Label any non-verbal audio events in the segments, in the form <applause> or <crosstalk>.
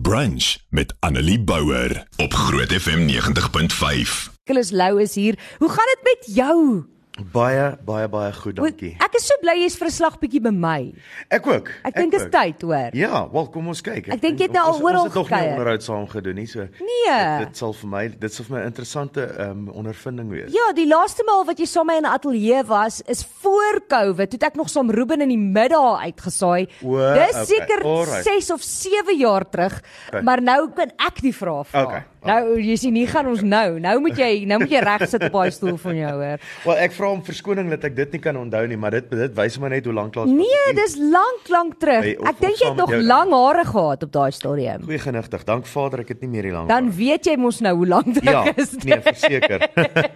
Brunch met Annelie Bouwer op Groot FM 90.5. Nicholas Lou is hier. Hoe gaan dit met jou? Baie baie baie goed, dankie. Ek is so bly jy's vir 'n slag bietjie by my. Ek ook. Ek dink dit is tyd, hoor. Ja, wel kom ons kyk. Ek dink jy het nou al oral Ons het nog nie onderhoud saam gedoen nie, so. Nee. Dit, dit sal vir my dit sal vir my 'n interessante ehm um, ondervinding wees. Ja, die laaste maal wat jy saam met my in 'n ateljee was, is voor Covid. Toe het ek nog saam Ruben in die middag uitgesaai. O, Dis okay, seker alright. 6 of 7 jaar terug. Okay. Maar nou kan ek die vraag vra. Okay, Nou, jy sien, hier gaan ons nou. Nou moet jy nou moet jy reg sit op daai stoel van jou, hoor. Wel, ek vra om verskoning dat ek dit nie kan onthou nie, maar dit dit wys my net hoe lank laas Nee, dis lank lank terug. Hey, of- Ek dink jy het nog lang hare gehad op daai stadium. Goeie genigtig. Dank Vader, ek het nie meer die lank. Dan weet jy mos nou hoe lank dit ja, is. nee, verseker.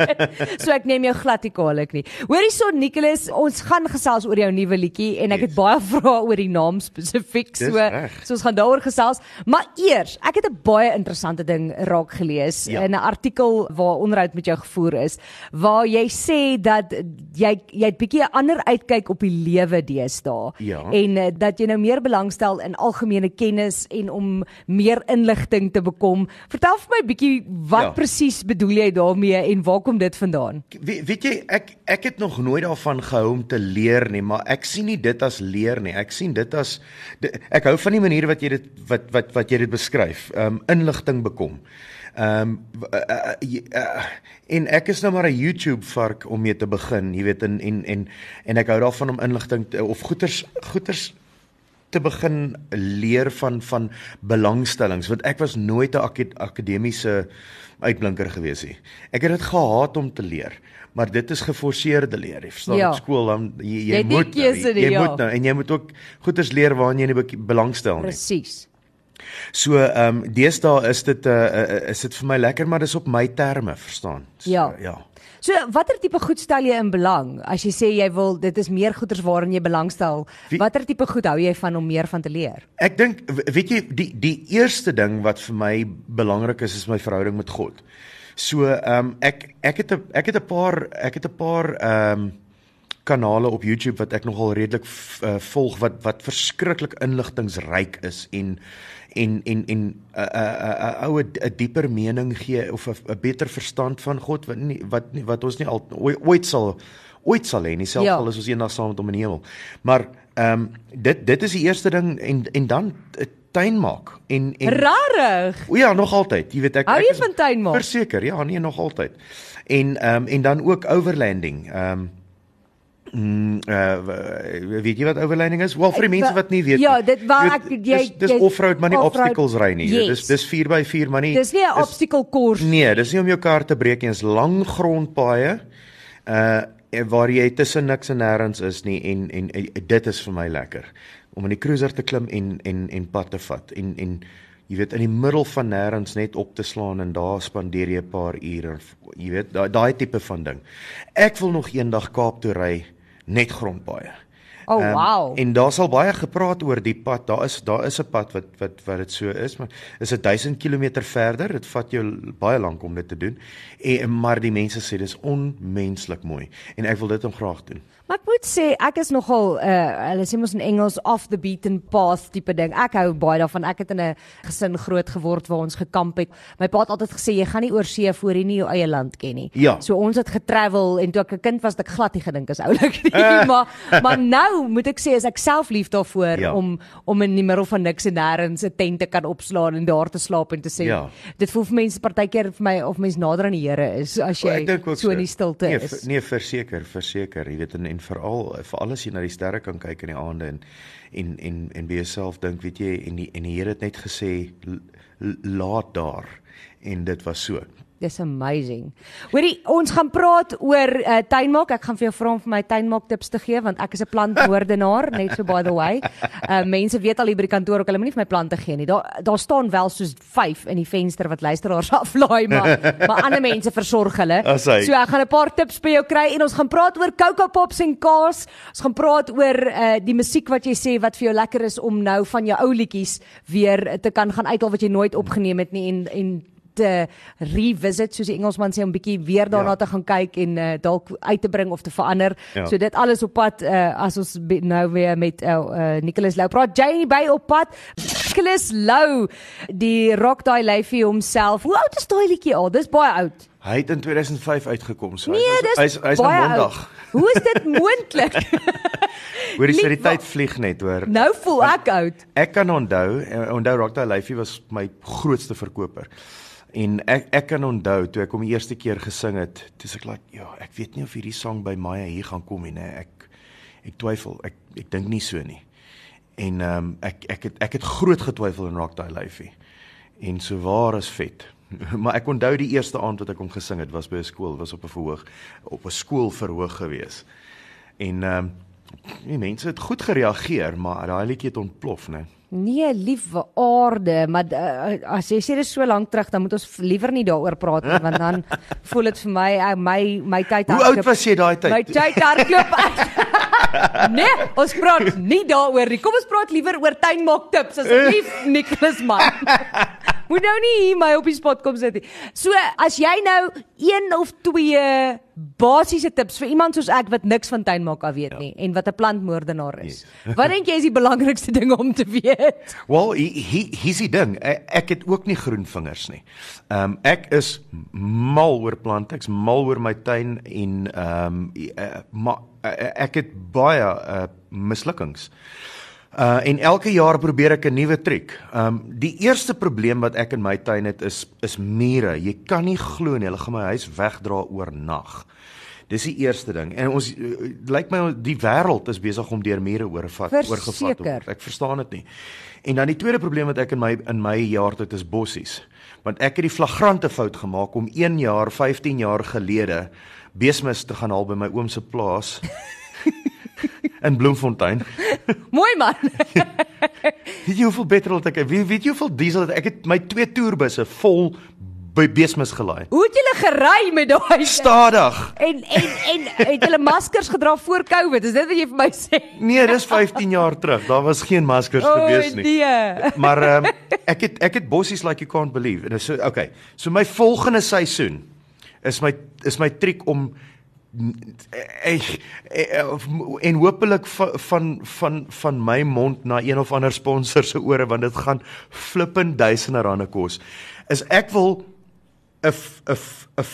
<laughs> so ek neem jou glad nie kwaadlik nie. Hoorie son Nicholas, ons gaan gesels oor jou nuwe liedjie en ek het Yes. baie vrae oor die naam spesifiek. Dis So reg. so ons gaan daaroor gesels, maar eers, ek het 'n baie interessante ding raak gelees Ja. in 'n artikel waar onderhoud met jou gevoer is, waar jy sê dat jy jy het bietjie 'n ander uitkyk op die lewe deesdae Ja. en uh, dat jy nou meer belangstel in algemene kennis en om meer inligting te bekom. Vertel vir my bietjie wat Ja. presies bedoel jy daarmee en waar kom dit vandaan? We, weet jy, ek ek het nog nooit daarvan gehou om te leer nie, maar ek sien nie dit as leer nie. Ek sien dit as ek hou van die manier wat jy dit wat wat wat jy dit beskryf. Ehm um, inligting bekom. Ehm um, uh, uh, uh, en ek is nou maar 'n YouTube vark om mee te begin, jy weet en en en en ek hou daarvan om inligting of goeters goeters te begin leer van van belangstellings want ek was nooit 'n akad akademiese uitblinker gewees nie. Ek het dit gehaat om te leer, maar dit is geforseerde leer. Jy verstaan Ja. op skool dan jy, jy, Jy moet nou, jy, jy ja. moet nou en jy moet ook goeders leer waaraan jy nie be- belangstel nie. Presies. So ehm um, deesdae is dit 'n uh, uh, is dit vir my lekker maar dis op my terme, verstaan? So, Ja. ja. So watter tipe goed stel jy in belang? As jy sê jy wil dit is meer goeders waarin jy belangstel, watter tipe goed hou jy van om meer van te leer? Ek dink weet jy die die eerste ding wat vir my belangrik is is my verhouding met God. So ehm um, ek ek het 'n ek het 'n paar ek het 'n paar ehm um, kanale op YouTube wat ek nogal redelik uh, volg wat wat verskriklik inligtingsryk is en en en en 'n 'n 'n oue 'n dieper mening gee of 'n beter verstand van God wat nie wat nie wat ons nie al ooit, sal ooit sal hê nie selfs Ja. al is ons eendag saam met hom in die hemel. Maar ehm um, dit dit is die eerste ding en en dan tuin maak en en Rarig. O ja, nog altyd. Jy weet ek Hou jy van tuin maak? Verseker, ja, nee, nog altyd. En ehm um, en dan ook overlanding. Ehm um, Mm, uh, weet jy wat overlanding is? Wel vir die mense wa- wat nie weet Ja, nie. dit waar ek- jy- dis, dis offroad maar nie obstacles ry nie. yes. Dis dis 4 by 4 maar nie. Dis nie 'n obstacle course. Nee, dis nie om jou kar te breek nie, dis lang grondpaaie. Uh waar jy tussen niks en nêrens is nie en, en en dit is vir my lekker om in die cruiser te klim en en en pad te vat en en jy weet in die middel van nêrens net op te slaan en daar spandeer jy 'n paar ure jy weet daai daai tipe van ding. Ek wil nog eendag Kaap toe ry net grondpaaie. Oh Ehm, wow. En daar sal baie gepraat oor die pad. Daar is daar is 'n pad wat wat wat dit so is, maar is dit 1000 km verder. Dit vat jou baie lank om dit te doen. En maar die mense sê dis onmenslik mooi en ek wil dit om graag doen. Maar ek moet sê ek is nogal uh hulle sê mos in Engels off the beaten path tipe ding. Ek hou baie daarvan. Ek het in 'n gesin groot geword waar ons gekamp het. My pa het altyd gesê jy gaan nie oor see voor jy nie jou eie land ken nie. Ja. So ons het getravel en toe ek 'n kind was, het ek glad nie gedink is oulik <laughs> nie. maar maar nou moet ek sê is ek self lief daarvoor Ja. om om in die middel van niks en nêrens 'n tent te kan opslaan en daar te slaap en te sê Ja. dit voel vir mense partykeer vir my of mens nader aan die Here is as jy ook so in die stilte nee, is. Nee, verseker, verseker. Jy weet en, en veral veral as jy na die sterre kan kyk in die aande en en en en by jouself dink, weet jy, en die en die Here het net gesê "L- l- laat daar en dit was so. Dis amazing. Hoorie, ons gaan praat oor uh, tuinmaak. Ek gaan vir jou vra om vir my tuinmaak tips te gee want ek is 'n plantmoordenaar, <laughs> net so by the way. Uh mense weet al hier by die kantoor ook hulle moenie vir my plante gee nie. Daar daar staan wel soos 5 in die venster wat luisteraars <laughs> aflaai, maar maar ander mense versorg hulle. So ek gaan 'n paar tips by jou kry en ons gaan praat oor Coco Pops en kaas. Ons gaan praat oor uh die musiek wat jy sê wat vir jou lekker is om nou van jou ou liedjies weer te kan gaan uithaal wat jy nooit opgeneem het nie en en te revisit soos die Engelsman sê om bietjie weer daarna Ja. te gaan kyk en uh, dalk uit te bring of te verander. Ja. So dit alles op pad uh, as ons nou weer met uh, uh, Nicholas Lou praat. Janie by op pad. Nicholas Lou, die rock daai lyfie homself. Hoe oud is daai liedjie al? Dis baie oud. Hy het in 2005 uitgekom. So Nee, hy's hy's nou oud. mondig. Hoe is dit <laughs> moontlik? <laughs> Hoor Lief, die tyd vlieg net hoor. nou voel ek oud. Ek kan onthou, onthou Rock That Lifey was my grootste verkoper. En ek ek kan onthou toe ek hom die eerste keer gesing het, dis ek laat ja, ek weet nie of hierdie sang by Maya hier gaan kom nie, nee, ek ek twyfel. Ek ek dink nie so nie. En ehm um, ek ek het ek het groot getwyfel in Rock That Lifey. En so waar is vet. <laughs> Maar ek onthou die eerste aand wat ek hom gesing het was by 'n skool, was op 'n verhoog op 'n skoolverhoog gewees. En ehm um, die mense het goed gereageer, maar daai liedjie het ontplof, né? Nee, liewe aarde, maar uh, as jy sê dit is so lank terug, dan moet ons liewer nie daaroor praat nie, want dan <laughs> voel dit vir my uh, my my tyd Hoe oud was jy daai tyd? My tyd hardloop <laughs> nee, ons praat nie daaroor nie. Kom ons praat liewer oor tuinmaak tips asseblief <laughs> Nicholas man. Moet nou nie hier my op die spot kom sit nie. So, as jy nou een of twee basiese tips vir iemand soos ek wat niks van tuinmaak af weet ja. nie en wat 'n plantmoordenaar is. Yes. <laughs> wat dink jy is die belangrikste ding om te weet? Wel, hier hier's die ding. Ek, ek het ook nie groen vingers nie. Ehm um, ek is mal oor plante. Ek's mal oor my tuin en ehm um, uh, maar uh, ek het baie uh, mislukkings. Uh en elke jaar probeer ek 'n nuwe triek. Um die eerste probleem wat ek in my tuin het is is mure. Jy kan nie glo nie, hulle gaan my huis wegdra oor nag. Dis die eerste ding. En ons uh, lyk my die wêreld is besig om deur mure oorvat oorgevat te word. Ek verstaan dit nie. En dan die tweede probleem wat ek in my in my jaar tot is bossies. Want ek het die flagrante fout gemaak om 1 jaar, 15 jaar gelede besmis te gaan haal by my oom se plaas. <laughs> <laughs> in Bloemfontein. <laughs> Mooi man. <laughs> weet jy hoeveel petrol het ek? Weet, weet jy hoeveel diesel het ek? Het my twee toerbusse vol by besmis gelaai. Hoe het julle gery met daai stadig? En en en het julle maskers gedra voor Covid? Is dit wat jy vir my sê? Nee, dis 15 jaar terug. Daar was geen maskers oh, gewees nie. Nee. Maar um, ek het ek het bossies like you can't believe. En so okay. So my volgende seisoen is my is my triek om ek en hopelik van van van my mond na een of ander sponsor se ore want dit gaan flippend duisende rande kos. Is ek wil 'n 'n 'n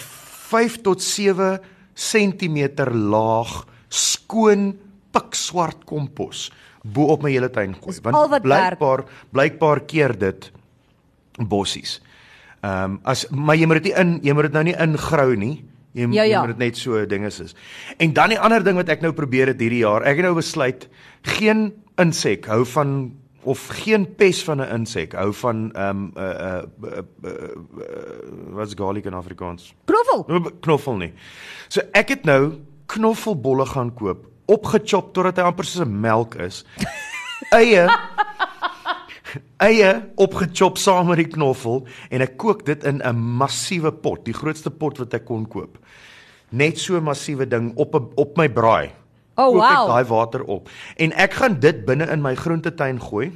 5 tot 7 cm laag skoon pikswart kompos bo op my hele tuin gooi. Want blykbaar blykbaar keer dit bossies. Ehm um, as maar jy moet dit nie in jy moet dit nou nie ingrou nie. Jy, ja, ja. jy moet dit net so dinge is. En dan die ander ding wat ek nou probeer het hierdie jaar, ek het nou besluit geen insek hou van of geen pes van 'n insek hou van ehm um, uh uh, uh, uh, uh wat's garlic in Afrikaans? Knoffel. Knoffel nie. So ek het nou knoffelbolle gaan koop, opgechop totdat hy amper soos 'n melk is. <laughs> Eie eie opgechop saam met die knoffel en ek kook dit in 'n massiewe pot, die grootste pot wat ek kon koop. Net so 'n massiewe ding op 'n op my braai. Oh kook wow. Ek daai water op en ek gaan dit binne in my groentetuin gooi.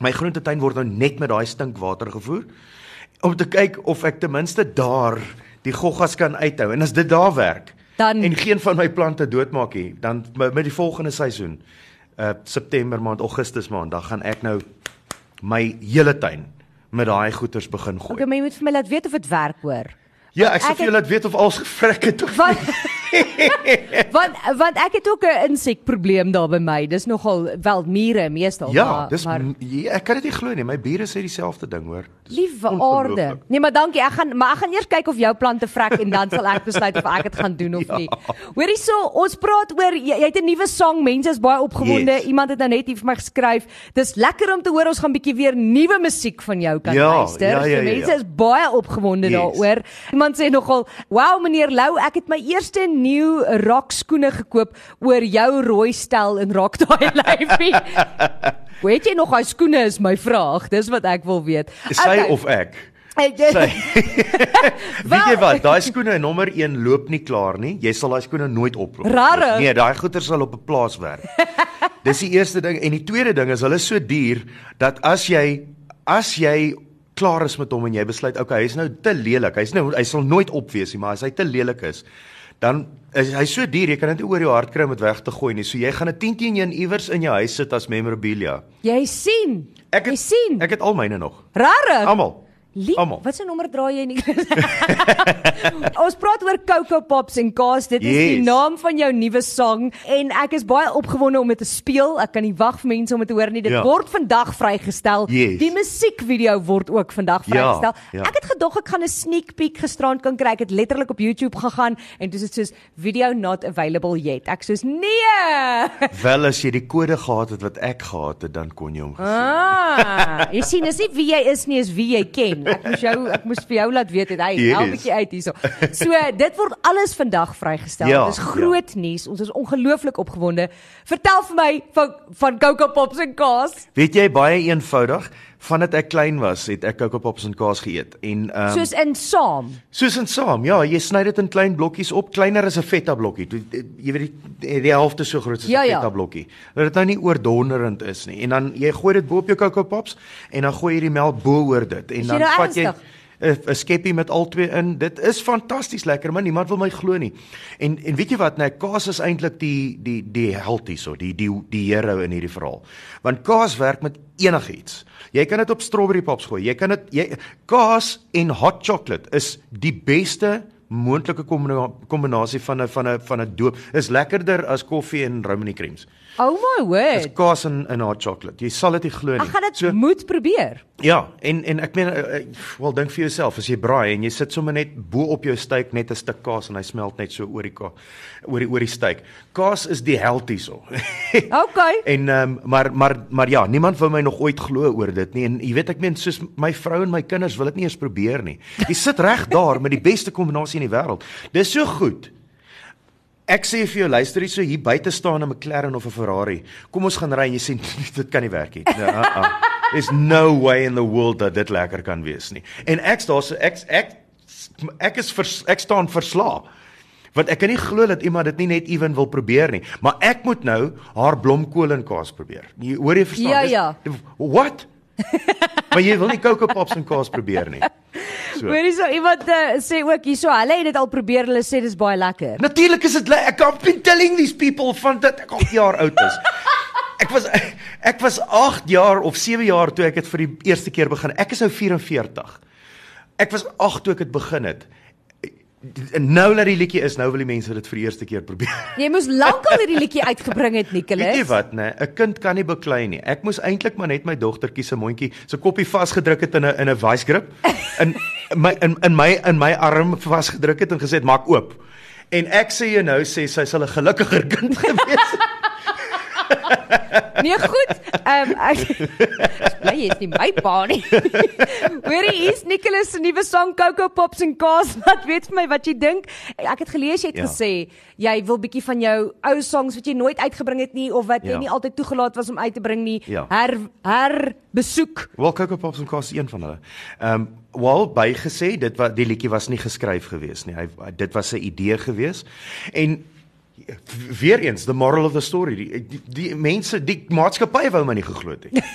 My groentetuin word nou net met daai stinkwater gevoer om te kyk of ek ten minste daar die goggas kan uithou en as dit daar werk dan en geen van my plante doodmaak nie, dan met die volgende seisoen uh September maand, Augustus maand, dan gaan ek nou my hele tuin met daai goeters begin gooi. Okay, maar jy moet vir my laat weet of dit werk hoor. Ja, ek sê vir jou laat weet of alles <laughs> gevrek het of wat, want want ek het ook 'n insekprobleem daar by my. Dis nogal wel mure meestal. Ja, maar, dis maar, ja, ek kan dit nie glo nie. My bure sê dieselfde ding hoor. Liewe aarde. Nee, maar dankie. Ek gaan maar ek gaan eers kyk of jou plante vrek en dan sal ek besluit of ek dit gaan doen of <laughs> ja. nie. Hoorie so, ons praat oor jy, jy het 'n nuwe song. Mense is baie opgewonde. Yes. Iemand het nou net hier vir my geskryf. Dis lekker om te hoor ons gaan bietjie weer nuwe musiek van jou kan ja, luister. Ja, ja, so mense ja, ja. is baie opgewonde yes. daaroor. Iemand sê nogal, "Wow, meneer Lou, ek het my eerste nuwe rock skoene gekoop oor jou rooi stel en rock <laughs> daai lyfie." Weet jy nog daai skoene is my vraag. Dis wat ek wil weet. Sy okay. of ek? Sy. <laughs> <laughs> Weet jy wat? Daai skoene nommer 1 loop nie klaar nie. Jy sal daai skoene nooit oploop. Rare. Nee, daai goeder sal op 'n plaas werk. Dis die eerste ding en die tweede ding is hulle so duur dat as jy as jy klaar is met hom en jy besluit okay, hy's nou te lelik. Hy's nou hy sal nooit opwees nie, maar as hy te lelik is, dan is hy so duur, jy kan dit nie oor jou hart kry om dit weg te gooi nie. So jy gaan 'n 10 teen 1 iewers in jou huis sit as memorabilia. Jy sien. Ek jy het, sien. Ek het al myne nog. Rarig. Almal. Lief, Almal. wat se nommer draai jy nie? <laughs> Ons praat oor Coco Pops en Kaas. Dit is die Yes. naam van jou nuwe song en ek is baie opgewonde om dit te speel. Ek kan nie wag vir mense om dit te hoor nie. Dit Ja. word vandag vrygestel. Yes. Die musiekvideo word ook vandag Ja, vrygestel. ja. Ek het gedog ek gaan 'n sneak peek gisterand kan kry. Ek het letterlik op YouTube gegaan en dis dit soos video not available yet. Ek soos nee. <laughs> Wel as jy die kode gehad het wat ek gehad het, dan kon jy hom gesien. Ah, jy sien, dis nie wie jy is nie, is wie jy ken. Ek moes jou ek moes vir jou laat weet het hy Yes. help bietjie uit hierso. So dit word alles vandag vrygestel. Ja, Dis groot ja. nuus. Ons is ongelooflik opgewonde. Vertel vir my van van Coco Pops en kaas. Weet jy baie eenvoudig, vandat ek klein was, het ek Coco Pops en kaas geëet en ehm um, Soos in saam. Soos in saam, ja, jy sny dit in klein blokkies op, kleiner as 'n feta blokkie. Toe- Jy weet die die helfte so groot as 'n Ja, ja. feta blokkie. Dat dit nou nie oordonderend is nie. En dan jy gooi dit bo op jou Coco Pops en dan gooi jy die melk bo oor dit en Is dan jy nou vat jy ernstig? 'n 'n skeppie met al twee in. Dit is fantasties lekker, maar niemand wil my glo nie. En en weet jy wat, nee, kaas is eintlik die die die held hierso, die die die hero in hierdie verhaal. Want kaas werk met enigiets. Jy kan dit op strawberry pops gooi. Jy kan dit jy kaas en hot chocolate is die beste moontlike kombina- kombinasie van 'n van 'n van 'n doop. Is lekkerder as koffie en Romany creams. Oh my Dis word. kaas en en hot chocolate. Jy sal dit nie glo nie. Ek gaan dit so, moet probeer. Ja, en en ek meen uh, wel dink vir jouself as jy braai en jy sit sommer net bo op jou steak net 'n stuk kaas en hy smelt net so oor die ka oor die oor die steak. Kaas is die held hierso. <laughs> Okay. en ehm um, maar maar maar ja, niemand wou my nog ooit glo oor dit nie en jy weet ek meen soos my vrou en my kinders wil dit nie eens probeer nie. Jy sit reg daar met die beste kombinasie in die wêreld. Dis so goed. Ek sê vir jou luister hier so hier buite staan 'n McLaren of 'n Ferrari. Kom ons gaan ry en jy sê <laughs> dit kan nie werk nie. Nee, uh -uh. There's no way in the world dat dit lekker kan wees nie. En ek staan so ek ek ek is vers, ek staan verslae. Want ek kan nie glo dat iemand dit nie net ewen wil probeer nie, maar ek moet nou haar blomkool en kaas probeer. Jy hoor jy verstaan? Ja, Dis- ja. What? Maar jy wil nie Coco Pops en kaas probeer nie. So. Hoorie so iemand uh, sê ook hierso, hulle het dit al probeer, hulle sê dis baie lekker. Natuurlik is dit le- ek I've been telling these people van dat ek 8 jaar oud is. <laughs> Ek was ek was 8 jaar of 7 jaar toe ek dit vir die eerste keer begin. Ek is nou 44. Ek was 8 toe ek dit begin het. En nou dat die liedjie is, nou wil die mense dit vir die eerste keer probeer. Jy moes lankal hierdie liedjie uitgebring het, Nicholas. Weet jy wat, nê? 'n Kind kan nie beklei nie. Ek moes eintlik maar net my dogtertjie se mondjie se koppie vasgedruk het in 'n in 'n vice grip in my in in my in my arm vasgedruk het en gesê maak oop. En ek sê jou nou sê sy sal 'n gelukkiger <laughs> kind gewees het. <laughs> Nee, goed. Ehm um, <laughs> ek bly jy is nie my pa nie. <laughs> Hoorie, hier's Nicholas se nuwe song Coco Pops en Kaas. Wat weet vir my wat jy dink? Ek het gelees jy het Ja. gesê jy wil bietjie van jou ou songs wat jy nooit uitgebring het nie of wat jy Ja. nie altyd toegelaat was om uit te bring nie, Ja. her her besoek. Wel Coco Pops en Cast een van hulle. Ehm um, wel bygesê dit wat die liedjie was nie geskryf gewees nie. Hy dit was 'n idee gewees. En w- weer eens the moral of the story die, die, die mense die maatskappy wou my nie geglo het nie. <laughs>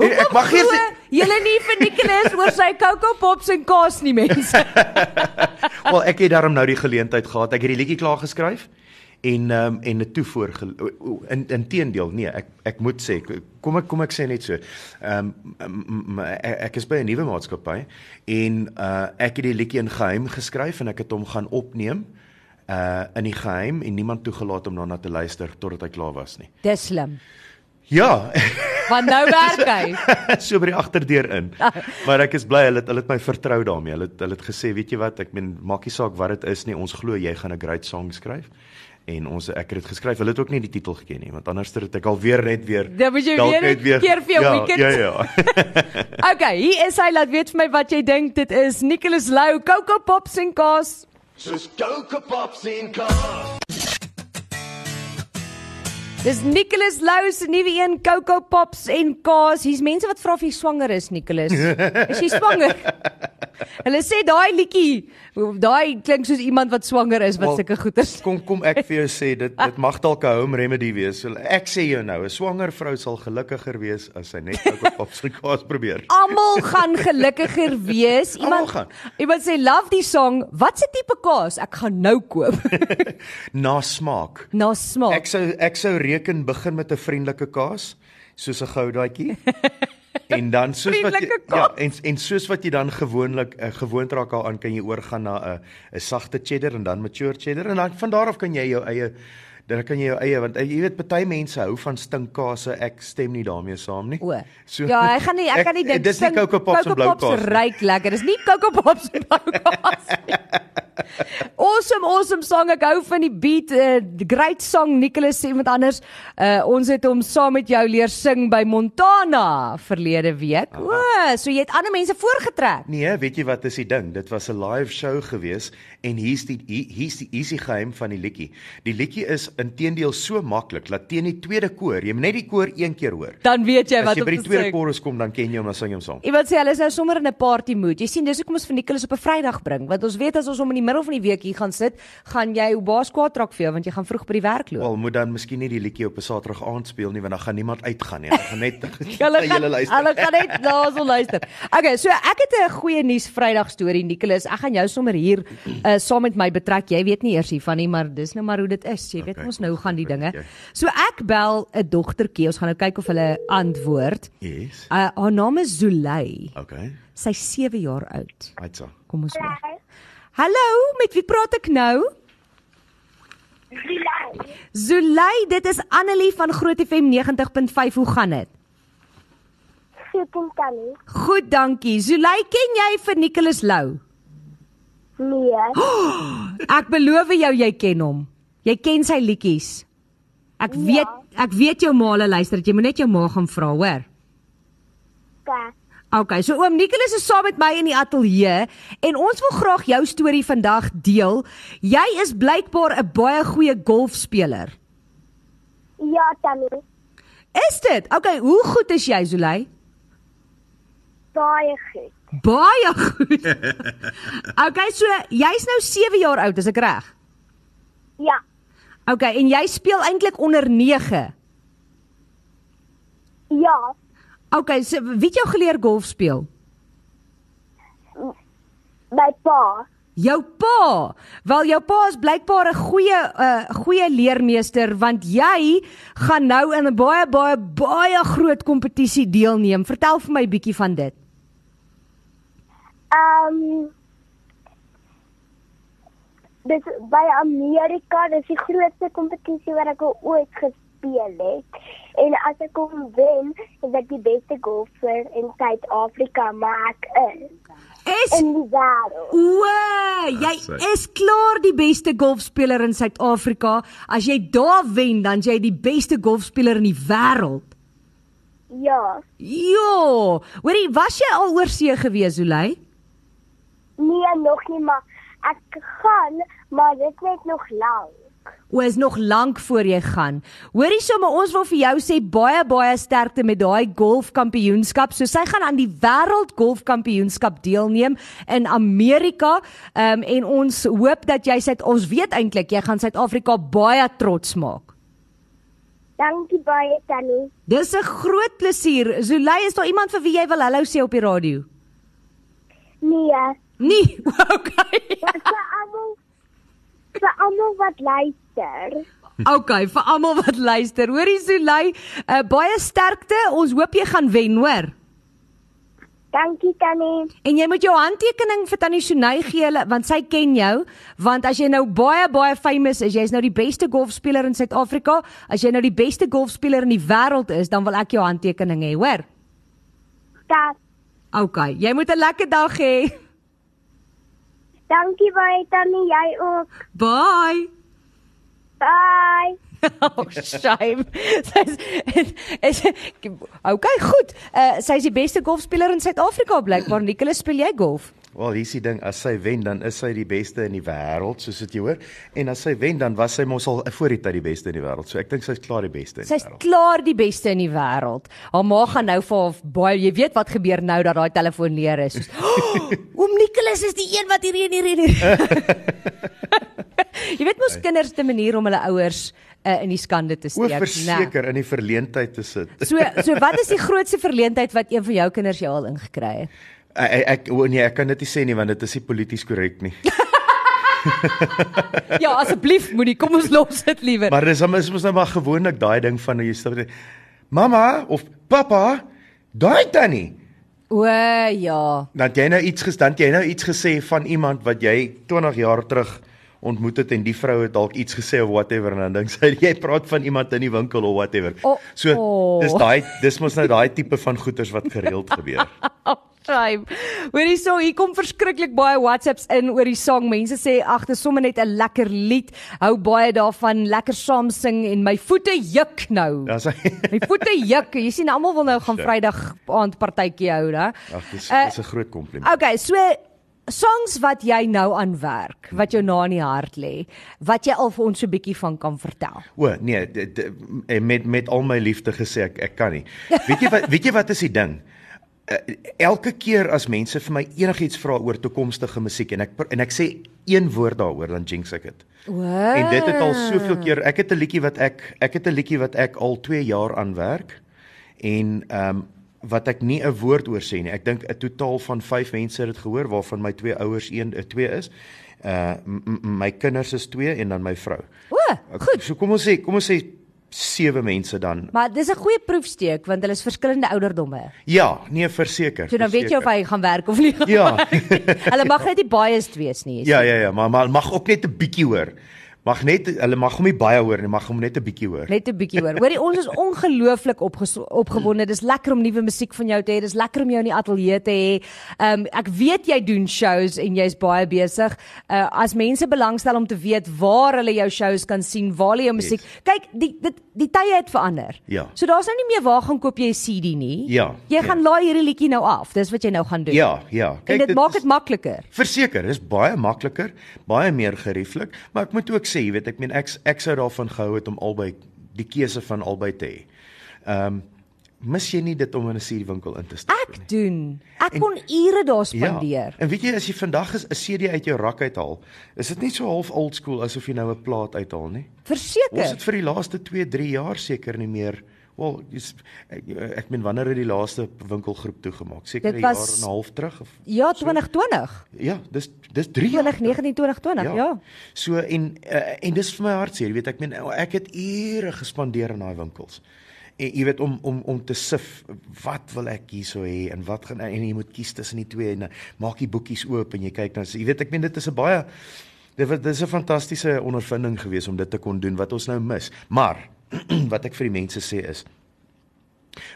En ek mag nie- julle nie vir Nicholas oor sy Coco Pops en Kaas nie mense. <laughs> Wel ek het daarom nou die geleentheid gehad. Ek het die liedjie klaar geskryf en um, en dit toe voor in in teendeel nee ek ek moet sê kom ek kom ek sê net so ehm um, ek, ek is by 'n nuwe maatskappy en uh ek het die liedjie in geheim geskryf en ek het hom gaan opneem uh in die geheim en niemand toegelaat om daarna te luister totdat hy klaar was nie. Dis slim. Ja, Want nou <laughs> werk hy. so by die agterdeur in. <laughs> Maar ek is bly hulle het hulle het my vertrou daarmee. Hulle het hulle het gesê, weet jy wat, ek meen maak nie saak wat dit is nie, ons glo jy gaan 'n great song skryf. En ons ek het dit geskryf. Hulle het ook nie die titel geken nie, want anders het ek alweer net weer Dan moet jy weer net een keer vir jou ja, weekend- Ja, ja. <laughs> Okay, hier is hy laat weet vir my wat jy dink dit is. Nicholas Lou, Coco Pops en Kaas. Soos Coco Pops en kaas. Dis Nicholas Lou se nuwe een Coco Pops en kaas. Hier's mense wat vra of jy swanger is, Nicholas. Is jy swanger? <laughs> Hulle sê daai liedjie, daai klink soos iemand wat swanger is wat sulke goeters. Kom kom ek vir jou sê dit dit mag dalk 'n home remedy wees. Ek sê jou nou, 'n swanger vrou sal gelukkiger wees as sy net op <laughs> pops en kaas probeer. Almal gaan gelukkiger <laughs> wees. Iemand gaan. Iemand sê love die song. Wat se tipe kaas? Ek gaan nou koop. Na smaak. Na smaak. Ek sou ek sou reken begin met 'n vriendelike kaas, soos 'n goudaatjie. <laughs> En dan soos wat jy, ja, en en soos wat jy dan gewoonlik uh, gewoond raak daaraan kan jy oorgaan na 'n 'n sagte cheddar en dan mature cheddar en dan van daar af kan jy jou eie dan kan jy jou eie want uh, jy weet party mense hou van stinkkaase. Ek stem nie daarmee saam nie. O. ja, ek gaan nie <laughs> ek kan nie dink Dis nie Coco Pops en blou kaas. nie. Ryk lekker. Dis nie Coco Pops en blou kaas. <laughs> nie. awesome, awesome song. Ek hou van die beat. Uh, great song Nicholas sê met anders. Uh, ons het hom saam met jou leer sing by Montana verlede week. O, so jy het ander mense voorgetrek. Nee, weet jy wat is die ding? Dit was 'n live show gewees en hier's die hier- hier's die hier's die geheim van die liedjie. Die liedjie is intedeel so maklik dat teen die tweede koor, jy moet net die koor een keer hoor. Dan weet jy As wat jy om by te die tweede sing. chorus kom, dan ken jy hom, dan sing jy hom saam. Iemand sê hulle is nou sommer in 'n party mood. Jy sien, dis hoekom ons vir Nicholas op 'n Vrydag bring, want ons weet as ons hom in die middel van die week hier gaan sit, gaan jy hoe baas kwaad raak vir jou want jy gaan vroeg by die werk loop. Wel, moet dan miskien nie die liedjie op 'n Saterdag aand speel nie, want dan gaan niemand uitgaan nie. Hulle gaan net <laughs> <laughs> Hulle gaan luister. hulle gaan net daarso luister. <laughs> Okay, so ek het 'n goeie nuus Vrydag storie Nicholas. Ek gaan jou sommer hier uh, saam met my betrek. Jy weet nie eers hiervan nie, maar dis nou maar hoe dit is. Jy weet Okay, nou hoe gaan die dinge. jy. So ek bel 'n dogtertjie. Ons gaan nou kyk of hulle antwoord. Yes. Uh, haar naam is Zulay. Okay. Sy's 7 jaar oud. Aitsa. Kom ons hoor. Hallo, met wie praat ek nou? Zulay, dit is Annelie van Groot FM 90.5. Hoe gaan dit? Goed en tannie. Goed, dankie. Zulay, ken jy vir Nicholas Lou? Nee. <gasps> Ek beloof jou jy ken hom. Jy ken sy liedjies. Ek Ja. weet ek weet jou ma luister, jy moet net jou ma gaan vra, hoor. Ja. Okay, so oom Nicholas is saam met my in die ateljee en ons wil graag jou storie vandag deel. Jy is blykbaar 'n baie goeie golfspeler. Ja, tannie. Is dit? Okay, hoe goed is jy, Zulay? Baie goed. Baie goed. <laughs> Okay, so jy's nou 7 jaar oud, is ek reg? Ja. Okay, en jy speel eintlik onder 9. Ja. Okay, so wie het jou geleer golf speel? My pa. Jou pa. Wel jou pa is blykbaar 'n goeie 'n uh, goeie leermeester want jy gaan nou in 'n baie baie baie groot kompetisie deelneem. Vertel vir my bietjie van dit. Ehm um, Dis by Amerika, dis die grootste kompetisie wat ek ooit gespeel het. En as ek hom wen, is ek die beste golfer in Suid-Afrika, maar ek is Is in die wêreld. o, jy is klaar die beste golfspeler in Suid-Afrika. As jy daar wen, dan jy die beste golfspeler in die wêreld. Ja. Jo, hoorie, was jy al oor see gewees, Zulay? Nee, nog nie, maar ek gaan, maar dit net nog lank. O, is nog lank voor jy gaan. Hoorie sommer ons wil vir jou sê baie baie sterkte met daai golfkampioenskap. So sy gaan aan die wêreld golfkampioenskap deelneem in Amerika. Ehm um, en ons hoop dat jy sit ons weet eintlik jy gaan Suid-Afrika baie trots maak. Dankie baie, Tannie. Dis 'n groot plesier. Zulay, is daar iemand vir wie jy wil hallo sê op die radio? Nee, Nee, okay. maar vir almal vir almal wat luister. Okay, vir almal wat luister. Hoorie Zulay, uh, baie sterkte. Ons hoop jy gaan wen, hoor. Dankie, Tannie. En jy moet jou handtekening vir Tannie Shunay gee want sy ken jou want as jy nou baie baie famous is, jy's nou die beste golfspeler in Suid-Afrika, as jy nou die beste golfspeler in die wêreld is, dan wil ek jou handtekening hê, hoor? Dat. Okay, jy moet 'n lekker dag hê. Dankie baie, Tannie. Jy ook. Bye. Bye. <laughs> Oh, shame. <laughs> Sy's is Okay, goed. Uh sy's die beste golfspeler in Suid-Afrika blykbaar. Nicholas, speel jy golf? Wel, hier is die ding, as sy wen dan is sy die beste in die wêreld, soos dit jy hoor. En as sy wen dan was sy mos al voor die tyd die beste in die wêreld. So ek dink sy's klaar die beste in die Sy's wêreld. klaar die beste in die wêreld. Haar ma gaan nou vir haar baie jy weet wat gebeur nou dat daai telefoon leer is. Soos, <laughs> oh, Oom Nicholas is die een wat hier hier hier. hier." jy weet mos kinders te manier om hulle ouers uh, in die skande te O, steek. né? verseker in die verleentheid te sit. So so wat is die <laughs> grootste verleentheid wat een van jou kinders jou al ingekry het? Ek ek, o nee, ek kan dit nie sê nie want dit is nie polities korrek nie. <laughs> Ja, asseblief moenie, kom ons los dit liewer. Maar dis is mos nou maar gewoonlik daai ding van jy sê mamma of pappa, daai tannie. O ja. Dan jy nou iets gestaan, jy nou iets gesê van iemand wat jy 20 jaar terug ontmoet het en die vrou het dalk iets gesê of whatever en dan dink sy <laughs> jy praat van iemand in die winkel of whatever. O, so o. dis daai dis mos nou daai tipe van goeters wat gereeld gebeur. <laughs> Time. Hoorie so, hier kom verskriklik baie WhatsApps in oor die song. Mense sê ag, dis sommer net 'n lekker lied. Hou baie daarvan, lekker saam sing en my voete juk nou. Hy. My voete juk. Jy sien almal wil nou gaan Vrydag aand partytjie hou, né? Ag dis Eh, dis 'n groot kompliment. Okay, so songs wat jy nou aan werk, wat jou na in die hart lê, wat jy al vir ons so 'n bietjie van kan vertel. O nee, dit- dit- en met met al my liefde gesê ek ek kan nie. Weet jy wat weet jy wat is die ding? Uh, elke keer as mense vir my enigiets vra oor toekomstige musiek en ek en ek sê een woord daaroor dan jinx ek dit. O. En dit het al soveel keer ek het 'n liedjie wat ek ek het 'n liedjie wat ek al 2 jaar aan werk en ehm um, wat ek nie 'n woord oor sê nie. Ek dink 'n totaal van 5 mense het dit gehoor waarvan my twee ouers 1 2 is. Uh my kinders is 2 en dan my vrou. O, goed. So kom ons sê, kom ons sê sewe mense dan. Maar dis 'n goeie proefsteek want hulle is verskillende ouderdomme. Ja, nee, verseker. So dan weet jy of verseker. hy gaan werk of nie. Ja. <laughs> hulle mag net nie biased wees nie. Ja, ja, ja, maar maar mag ook net 'n bietjie hoor. Mag net hulle mag hom nie baie hoor nie, mag hom net 'n bietjie hoor. Net 'n bietjie hoor. Hoorie, ons is <laughs> ongelooflik opgewonde. Dis lekker om nuwe musiek van jou te hê. Dis lekker om jou in die ateljee te hê. Um, ek weet jy doen shows en jy's baie besig. Uh as mense belangstel om te weet waar hulle jou shows kan sien, waar hulle jou musiek. Kyk, die dit die tye het verander. Ja. So daar's nou nie meer waar gaan koop jy 'n CD nie. Ja, Jy nee. gaan laai hierdie liedjie nou af. Dis wat jy nou gaan doen. Ja, ja. en dit maak is- dit makliker. Verseker, dis baie makliker, baie meer gerieflik, maar ek moet ook sê, jy weet, ek meen ek ek sou daarvan gehou het om albei die keuse van albei te hê. Ehm um, mis jy nie dit om in 'n CD-winkel in te stap nie. Ek doen. Ek kon ure daar Ja. spandeer. En weet jy as jy vandag 'n CD uit jou rak uithaal, is dit nie so half old school asof jy nou 'n plaat uithaal nie. Verseker. Ons het vir die laaste 2, 3 jaar seker nie meer Wel, dis ek, ek meen wanneer het die laaste winkelgroep toegemaak? Seker 'n Dit jaar en 'n half terug of Ja, 2020. Ja, dis dis 3 jaar. 2019 2020, ja. ja. So en uh, en dis vir my hartseer, jy weet ek meen ek het ure gespandeer in daai winkels. En jy weet om om om te sif wat wil ek hierso hê en wat gaan en jy moet kies tussen die twee en uh, maak die boekies oop en jy kyk dan jy weet ek meen dit is 'n baie dit was dis 'n fantastiese ondervinding geweest om dit te kon doen wat ons nou mis. Maar <clears throat> wat ek vir die mense sê is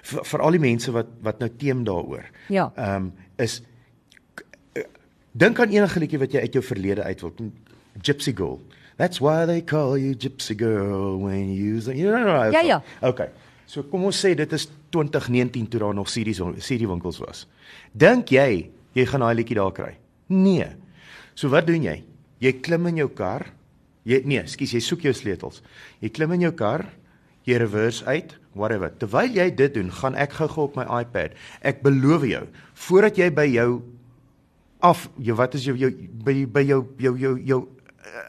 vir, vir al die mense wat wat nou teem daaroor. Ja. Ehm um, is eh, dink aan enige liedjie wat jy uit jou verlede uit wil. Gypsy Girl. That's why they call you Gypsy Girl when you sing. You know, Ja, ja. Okay. So kom ons sê dit is 2019 toe daar nog CD's CD winkels was. Dink jy jy gaan daai liedjie daar kry? Nee. So wat doen jy? Jy klim in jou kar. Jy nee, skus, jy soek jou sleutels. Jy klim in jou kar, jy reverse uit, whatever. Terwyl jy dit doen, gaan ek gou-gou op my iPad. Ek beloof jou, voordat jy by jou af, jou wat is jou jou by by jou jou jou jou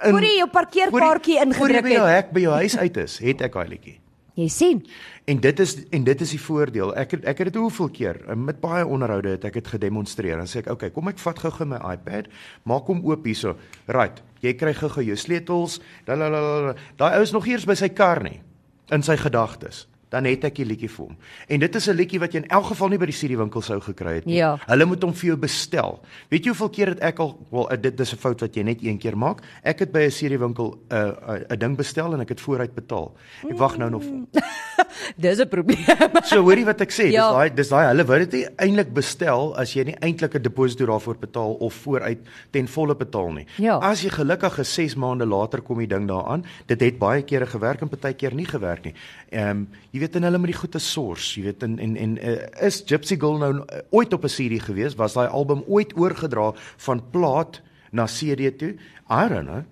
in Voor jy jou parkeerkaartjie voor jy- Voor jy ingedruk by jou het. hek by jou huis uit is, het ek daai liedjie. Jy sien. En dit is en dit is die voordeel. Ek het ek het dit hoeveel keer met baie onderhoude het ek dit gedemonstreer. Dan sê ek, "Oké, kom ek vat gou-gou my iPad, maak hom oop hierso. Right, jy kry gou-gou jou sleutels. Daai ou is nog eers by sy kar nie in sy gedagtes. Dan het ek die liedjie vir hom. En dit is 'n liedjie wat jy in elk geval nie by die CD-winkel sou gekry het nie. Ja. Hulle moet hom vir jou bestel. Weet jy hoeveel keer het ek al wel eh, dit dis 'n fout wat jy net een keer maak. Ek het by 'n CD-winkel 'n uh, 'n uh, ding bestel en ek het vooruit betaal. Ek wag nou nog vir hom. <laughs> Dis 'n probleem. <laughs> So hoorie wat ek sê, Ja. dis daai dis daai hulle wou dit eintlik bestel as jy nie eintlik 'n deposito daarvoor betaal of vooruit ten volle betaal nie. Ja. As jy gelukkig is 6 maande later kom die ding daaraan. Dit het baie kere gewerk en baie keer nie gewerk nie. Ehm um, jy weet en hulle met die goeie source, jy weet en en en uh, is Gypsy Girl nou uh, ooit op 'n CD gewees? Was daai album ooit oorgedra van plaat na CD toe? I don't know.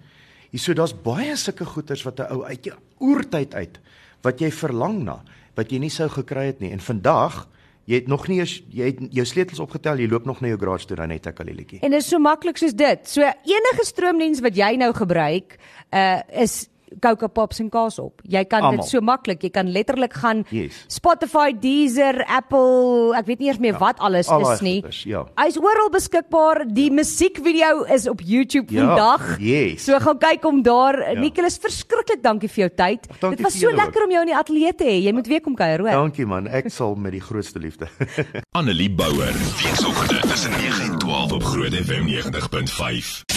Jy so daar's baie sulke goeters wat 'n ou uit jou oertyd uit wat jy verlang na, wat jy nie sou gekry het nie. En vandag, jy het nog nie eers jy het jou sleutels opgetel, jy loop nog na jou garage toe dan net 'n kalelietjie. En dit is so maklik soos dit. So enige stroomdiens wat jy nou gebruik, uh is Coca Pops en kaas op. Jy kan Almal. dit so maklik, jy kan letterlik gaan Yes. Spotify, Deezer, Apple, ek weet nie eers meer Ja, wat alles al is nie. ja. Hy's oral beskikbaar. Die musiekvideo is op YouTube Ja, vandag. yes. So gaan kyk om daar. Ja. Nicholas, verskriklik dankie vir jou tyd. dankie Dit was so julle ook. lekker om jou in die ateljee te hê. Jy moet weer kom kuier, hoor. Dankie man, ek sal met die grootste liefde. <laughs> Annelie Bouwer. Weekoggend tussen 9 en 12 op Groot FM 90.5.